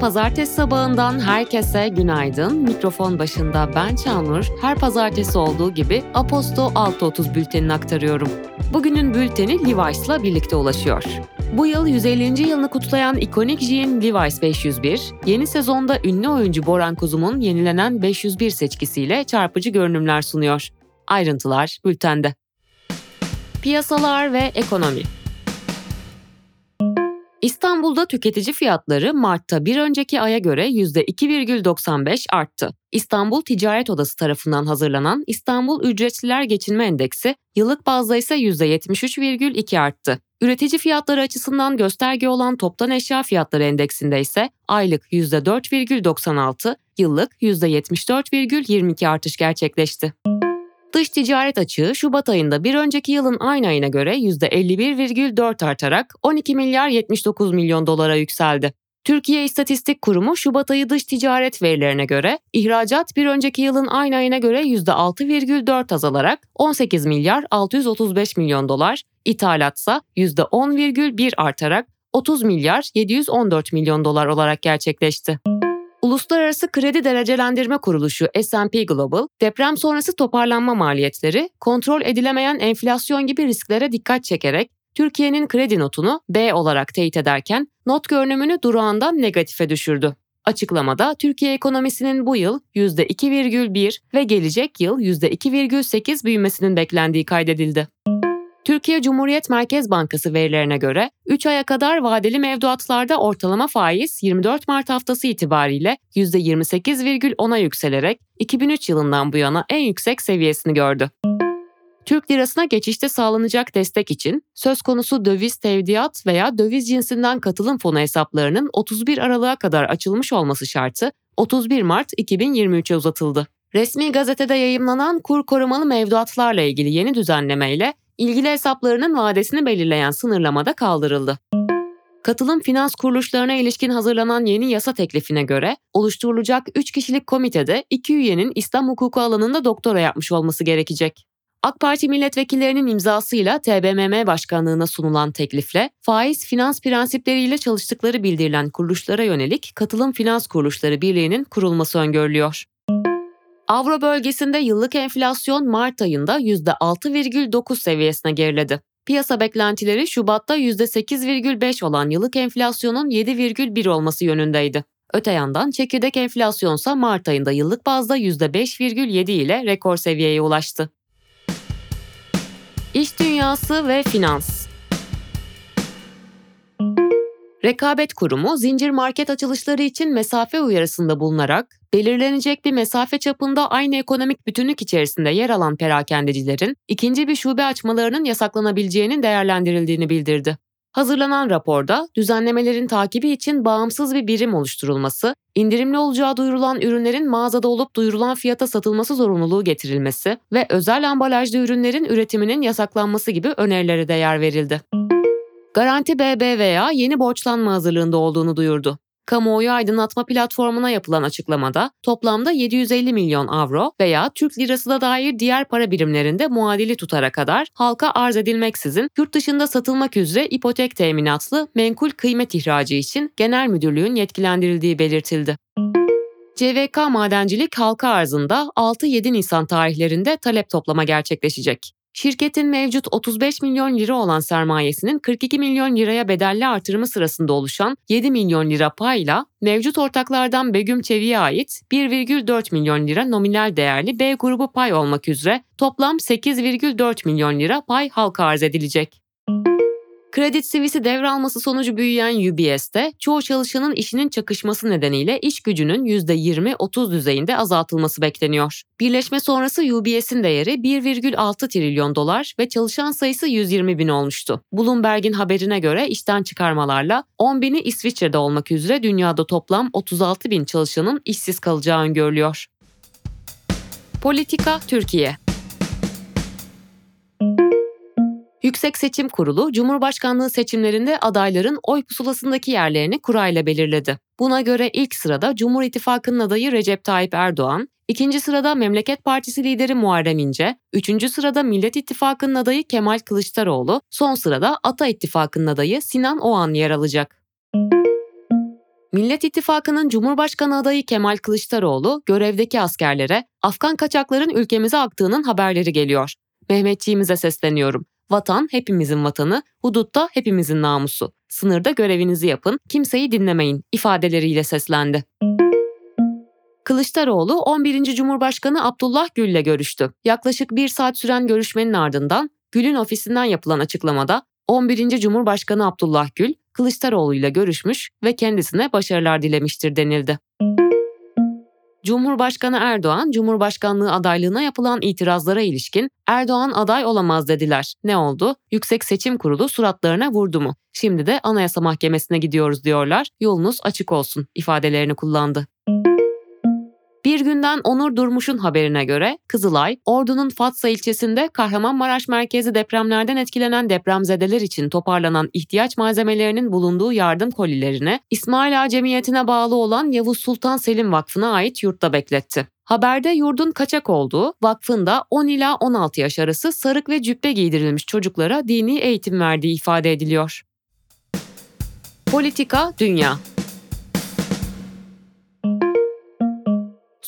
pazartesi sabahından herkese günaydın. Mikrofon başında ben Çağnur. Her pazartesi olduğu gibi Aposto 6.30 bültenini aktarıyorum. Bugünün bülteni Levi's'la birlikte ulaşıyor. Bu yıl 150. yılını kutlayan ikonik jean Levi's 501, yeni sezonda ünlü oyuncu Boran Kuzum'un yenilenen 501 seçkisiyle çarpıcı görünümler sunuyor. Ayrıntılar bültende. Piyasalar ve ekonomi İstanbul'da tüketici fiyatları Mart'ta bir önceki aya göre %2,95 arttı. İstanbul Ticaret Odası tarafından hazırlanan İstanbul Ücretliler Geçinme Endeksi yıllık bazda ise %73,2 arttı. Üretici fiyatları açısından gösterge olan toptan eşya fiyatları endeksinde ise aylık %4,96, yıllık %74,22 artış gerçekleşti. Dış ticaret açığı Şubat ayında bir önceki yılın aynı ayına göre %51,4 artarak 12 milyar 79 milyon dolara yükseldi. Türkiye İstatistik Kurumu Şubat ayı dış ticaret verilerine göre ihracat bir önceki yılın aynı ayına göre %6,4 azalarak 18 milyar 635 milyon dolar, ithalatsa %10,1 artarak 30 milyar 714 milyon dolar olarak gerçekleşti. Uluslararası Kredi Derecelendirme Kuruluşu S&P Global, deprem sonrası toparlanma maliyetleri, kontrol edilemeyen enflasyon gibi risklere dikkat çekerek Türkiye'nin kredi notunu B olarak teyit ederken not görünümünü durağından negatife düşürdü. Açıklamada Türkiye ekonomisinin bu yıl %2,1 ve gelecek yıl %2,8 büyümesinin beklendiği kaydedildi. Türkiye Cumhuriyet Merkez Bankası verilerine göre 3 aya kadar vadeli mevduatlarda ortalama faiz 24 Mart haftası itibariyle %28,10'a yükselerek 2003 yılından bu yana en yüksek seviyesini gördü. Türk lirasına geçişte sağlanacak destek için söz konusu döviz tevdiat veya döviz cinsinden katılım fonu hesaplarının 31 Aralık'a kadar açılmış olması şartı 31 Mart 2023'e uzatıldı. Resmi gazetede yayımlanan kur korumalı mevduatlarla ilgili yeni düzenlemeyle ilgili hesaplarının vadesini belirleyen sınırlama da kaldırıldı. Katılım finans kuruluşlarına ilişkin hazırlanan yeni yasa teklifine göre oluşturulacak 3 kişilik komitede 2 üyenin İslam hukuku alanında doktora yapmış olması gerekecek. AK Parti milletvekillerinin imzasıyla TBMM başkanlığına sunulan teklifle faiz finans prensipleriyle çalıştıkları bildirilen kuruluşlara yönelik Katılım Finans Kuruluşları Birliği'nin kurulması öngörülüyor. Avro bölgesinde yıllık enflasyon Mart ayında %6,9 seviyesine geriledi. Piyasa beklentileri Şubat'ta %8,5 olan yıllık enflasyonun 7,1 olması yönündeydi. Öte yandan çekirdek enflasyonsa Mart ayında yıllık bazda %5,7 ile rekor seviyeye ulaştı. İş dünyası ve finans Rekabet Kurumu zincir market açılışları için mesafe uyarısında bulunarak belirlenecek bir mesafe çapında aynı ekonomik bütünlük içerisinde yer alan perakendecilerin ikinci bir şube açmalarının yasaklanabileceğinin değerlendirildiğini bildirdi. Hazırlanan raporda düzenlemelerin takibi için bağımsız bir birim oluşturulması, indirimli olacağı duyurulan ürünlerin mağazada olup duyurulan fiyata satılması zorunluluğu getirilmesi ve özel ambalajlı ürünlerin üretiminin yasaklanması gibi önerilere de yer verildi. Garanti BBVA yeni borçlanma hazırlığında olduğunu duyurdu. Kamuoyu aydınlatma platformuna yapılan açıklamada toplamda 750 milyon avro veya Türk lirası da dair diğer para birimlerinde muadili tutara kadar halka arz edilmeksizin yurt dışında satılmak üzere ipotek teminatlı menkul kıymet ihracı için genel müdürlüğün yetkilendirildiği belirtildi. CVK Madencilik halka arzında 6-7 Nisan tarihlerinde talep toplama gerçekleşecek. Şirketin mevcut 35 milyon lira olan sermayesinin 42 milyon liraya bedelli artırımı sırasında oluşan 7 milyon lira payla mevcut ortaklardan Begüm Çevi'ye ait 1,4 milyon lira nominal değerli B grubu pay olmak üzere toplam 8,4 milyon lira pay halka arz edilecek. Credit Suisse'i devralması sonucu büyüyen UBS'te çoğu çalışanın işinin çakışması nedeniyle iş gücünün %20-30 düzeyinde azaltılması bekleniyor. Birleşme sonrası UBS'in değeri 1,6 trilyon dolar ve çalışan sayısı 120 bin olmuştu. Bloomberg'in haberine göre işten çıkarmalarla 10 bini İsviçre'de olmak üzere dünyada toplam 36 bin çalışanın işsiz kalacağı öngörülüyor. Politika Türkiye Yüksek Seçim Kurulu, Cumhurbaşkanlığı seçimlerinde adayların oy pusulasındaki yerlerini kurayla belirledi. Buna göre ilk sırada Cumhur İttifakı'nın adayı Recep Tayyip Erdoğan, ikinci sırada Memleket Partisi lideri Muharrem İnce, üçüncü sırada Millet İttifakı'nın adayı Kemal Kılıçdaroğlu, son sırada Ata İttifakı'nın adayı Sinan Oğan yer alacak. Millet İttifakı'nın Cumhurbaşkanı adayı Kemal Kılıçdaroğlu görevdeki askerlere Afgan kaçakların ülkemize aktığının haberleri geliyor. Mehmetçiğimize sesleniyorum. Vatan hepimizin vatanı, hudutta hepimizin namusu. Sınırda görevinizi yapın, kimseyi dinlemeyin ifadeleriyle seslendi. Kılıçdaroğlu 11. Cumhurbaşkanı Abdullah Gül ile görüştü. Yaklaşık bir saat süren görüşmenin ardından Gül'ün ofisinden yapılan açıklamada 11. Cumhurbaşkanı Abdullah Gül, Kılıçdaroğlu ile görüşmüş ve kendisine başarılar dilemiştir denildi. Cumhurbaşkanı Erdoğan, Cumhurbaşkanlığı adaylığına yapılan itirazlara ilişkin Erdoğan aday olamaz dediler. Ne oldu? Yüksek Seçim Kurulu suratlarına vurdu mu? Şimdi de Anayasa Mahkemesi'ne gidiyoruz diyorlar. Yolunuz açık olsun ifadelerini kullandı. Bir günden Onur Durmuş'un haberine göre Kızılay, Ordu'nun Fatsa ilçesinde Kahramanmaraş merkezi depremlerden etkilenen depremzedeler için toparlanan ihtiyaç malzemelerinin bulunduğu yardım kolilerini İsmail Ağa Cemiyeti'ne bağlı olan Yavuz Sultan Selim Vakfı'na ait yurtta bekletti. Haberde yurdun kaçak olduğu, vakfın da 10 ila 16 yaş arası sarık ve cübbe giydirilmiş çocuklara dini eğitim verdiği ifade ediliyor. Politika, Dünya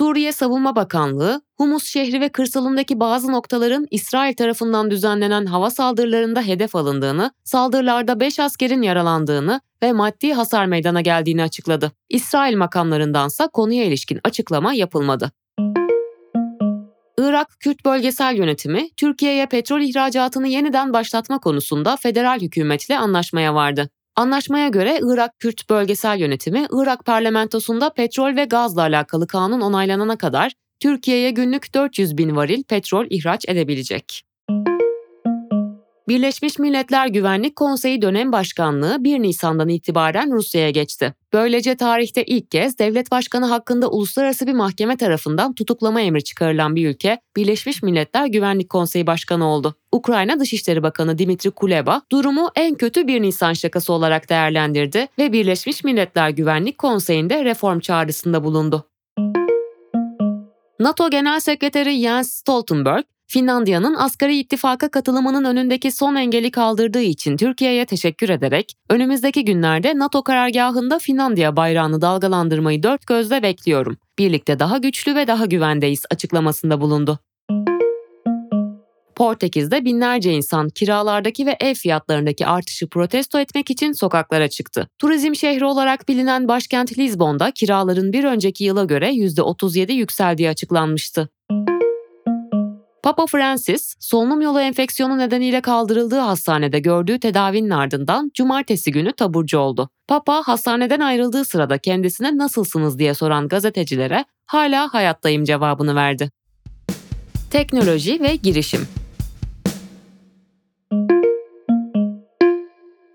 Suriye Savunma Bakanlığı, Humus şehri ve kırsalındaki bazı noktaların İsrail tarafından düzenlenen hava saldırılarında hedef alındığını, saldırılarda 5 askerin yaralandığını ve maddi hasar meydana geldiğini açıkladı. İsrail makamlarındansa konuya ilişkin açıklama yapılmadı. Irak Kürt Bölgesel Yönetimi, Türkiye'ye petrol ihracatını yeniden başlatma konusunda federal hükümetle anlaşmaya vardı. Anlaşmaya göre Irak Kürt Bölgesel Yönetimi, Irak parlamentosunda petrol ve gazla alakalı kanun onaylanana kadar Türkiye'ye günlük 400 bin varil petrol ihraç edebilecek. Birleşmiş Milletler Güvenlik Konseyi dönem başkanlığı 1 Nisan'dan itibaren Rusya'ya geçti. Böylece tarihte ilk kez devlet başkanı hakkında uluslararası bir mahkeme tarafından tutuklama emri çıkarılan bir ülke Birleşmiş Milletler Güvenlik Konseyi Başkanı oldu. Ukrayna Dışişleri Bakanı Dimitri Kuleba durumu en kötü 1 Nisan şakası olarak değerlendirdi ve Birleşmiş Milletler Güvenlik Konseyi'nde reform çağrısında bulundu. NATO Genel Sekreteri Jens Stoltenberg, Finlandiya'nın asgari ittifaka katılımının önündeki son engeli kaldırdığı için Türkiye'ye teşekkür ederek önümüzdeki günlerde NATO karargahında Finlandiya bayrağını dalgalandırmayı dört gözle bekliyorum. Birlikte daha güçlü ve daha güvendeyiz açıklamasında bulundu. Portekiz'de binlerce insan kiralardaki ve ev fiyatlarındaki artışı protesto etmek için sokaklara çıktı. Turizm şehri olarak bilinen başkent Lizbon'da kiraların bir önceki yıla göre %37 yükseldiği açıklanmıştı. Papa Francis, solunum yolu enfeksiyonu nedeniyle kaldırıldığı hastanede gördüğü tedavinin ardından cumartesi günü taburcu oldu. Papa hastaneden ayrıldığı sırada kendisine nasılsınız diye soran gazetecilere hala hayattayım cevabını verdi. Teknoloji ve girişim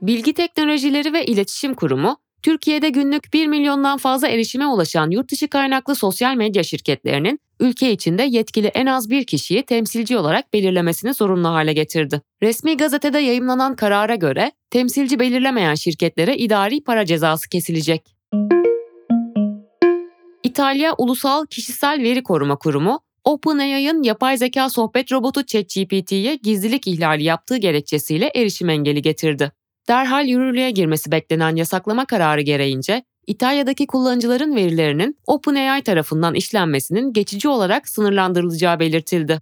Bilgi Teknolojileri ve İletişim Kurumu, Türkiye'de günlük 1 milyondan fazla erişime ulaşan yurt dışı kaynaklı sosyal medya şirketlerinin ülke içinde yetkili en az bir kişiyi temsilci olarak belirlemesini zorunlu hale getirdi. Resmi gazetede yayımlanan karara göre temsilci belirlemeyen şirketlere idari para cezası kesilecek. İtalya Ulusal Kişisel Veri Koruma Kurumu, OpenAI'ın yapay zeka sohbet robotu ChatGPT'ye gizlilik ihlali yaptığı gerekçesiyle erişim engeli getirdi. Derhal yürürlüğe girmesi beklenen yasaklama kararı gereğince İtalya'daki kullanıcıların verilerinin OpenAI tarafından işlenmesinin geçici olarak sınırlandırılacağı belirtildi.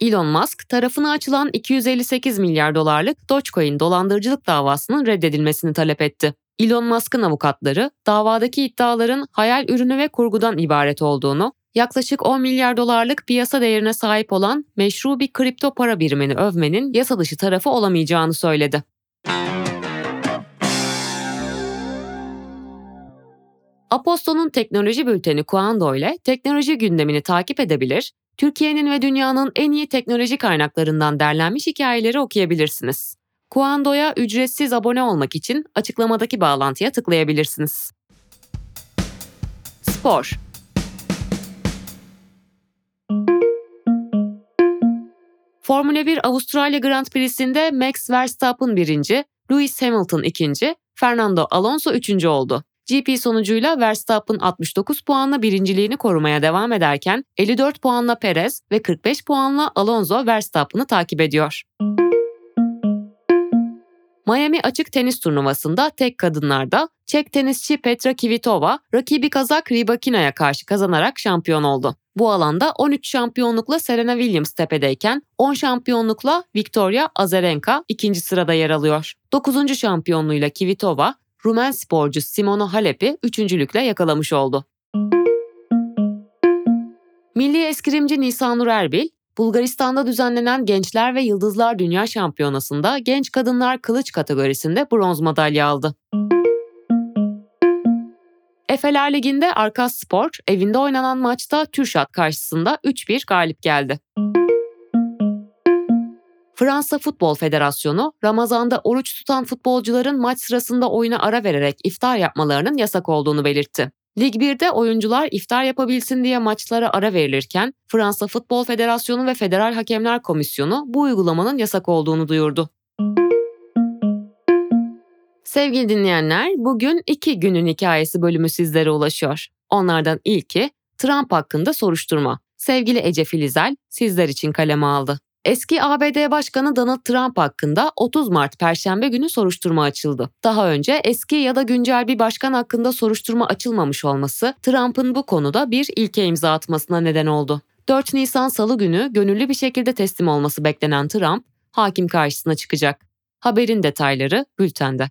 Elon Musk tarafına açılan 258 milyar dolarlık Dogecoin dolandırıcılık davasının reddedilmesini talep etti. Elon Musk'ın avukatları davadaki iddiaların hayal ürünü ve kurgudan ibaret olduğunu, yaklaşık 10 milyar dolarlık piyasa değerine sahip olan meşru bir kripto para birimini övmenin yasa dışı tarafı olamayacağını söyledi. Aposto'nun teknoloji bülteni Kuando ile teknoloji gündemini takip edebilir, Türkiye'nin ve dünyanın en iyi teknoloji kaynaklarından derlenmiş hikayeleri okuyabilirsiniz. Kuando'ya ücretsiz abone olmak için açıklamadaki bağlantıya tıklayabilirsiniz. Spor Formula 1 Avustralya Grand Prix'sinde Max Verstappen birinci, Lewis Hamilton ikinci, Fernando Alonso üçüncü oldu. GP sonucuyla Verstappen 69 puanla birinciliğini korumaya devam ederken 54 puanla Perez ve 45 puanla Alonso Verstappen'ı takip ediyor. Miami açık tenis turnuvasında tek kadınlarda Çek tenisçi Petra Kvitova rakibi Kazak Rybakina'ya karşı kazanarak şampiyon oldu. Bu alanda 13 şampiyonlukla Serena Williams tepedeyken 10 şampiyonlukla Victoria Azarenka ikinci sırada yer alıyor. 9. şampiyonluğuyla Kvitova, Rumen sporcu Simona Halep'i üçüncülükle yakalamış oldu. Milli eskrimci Nisanur Erbil, Bulgaristan'da düzenlenen Gençler ve Yıldızlar Dünya Şampiyonası'nda genç kadınlar kılıç kategorisinde bronz madalya aldı. Efeler Ligi'nde Arkas Spor evinde oynanan maçta Türşat karşısında 3-1 galip geldi. Fransa Futbol Federasyonu, Ramazan'da oruç tutan futbolcuların maç sırasında oyuna ara vererek iftar yapmalarının yasak olduğunu belirtti. Lig 1'de oyuncular iftar yapabilsin diye maçlara ara verilirken Fransa Futbol Federasyonu ve Federal Hakemler Komisyonu bu uygulamanın yasak olduğunu duyurdu. Sevgili dinleyenler, bugün iki günün hikayesi bölümü sizlere ulaşıyor. Onlardan ilki Trump hakkında soruşturma. Sevgili Ece Filizel sizler için kaleme aldı. Eski ABD Başkanı Donald Trump hakkında 30 Mart Perşembe günü soruşturma açıldı. Daha önce eski ya da güncel bir başkan hakkında soruşturma açılmamış olması Trump'ın bu konuda bir ilke imza atmasına neden oldu. 4 Nisan Salı günü gönüllü bir şekilde teslim olması beklenen Trump, hakim karşısına çıkacak. Haberin detayları bültende.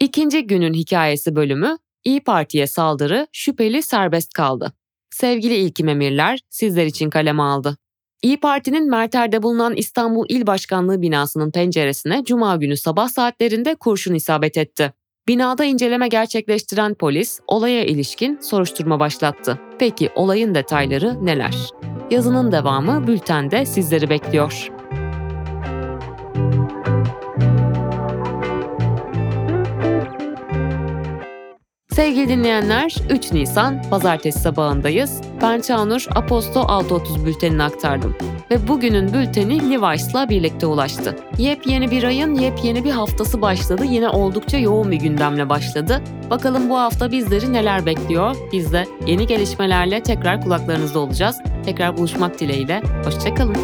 İkinci günün hikayesi bölümü İyi Parti'ye saldırı şüpheli serbest kaldı. Sevgili İlkim Emirler sizler için kaleme aldı. İyi Parti'nin Merter'de bulunan İstanbul İl Başkanlığı binasının penceresine cuma günü sabah saatlerinde kurşun isabet etti. Binada inceleme gerçekleştiren polis olaya ilişkin soruşturma başlattı. Peki olayın detayları neler? Yazının devamı bültende sizleri bekliyor. Sevgili dinleyenler, 3 Nisan pazartesi sabahındayız. Ben Çağnur Aposto 6.30 bültenini aktardım. Ve bugünün bülteni Levi's'la birlikte ulaştı. Yepyeni bir ayın yepyeni bir haftası başladı. Yine oldukça yoğun bir gündemle başladı. Bakalım bu hafta bizleri neler bekliyor? Biz de yeni gelişmelerle tekrar kulaklarınızda olacağız. Tekrar buluşmak dileğiyle. Hoşçakalın.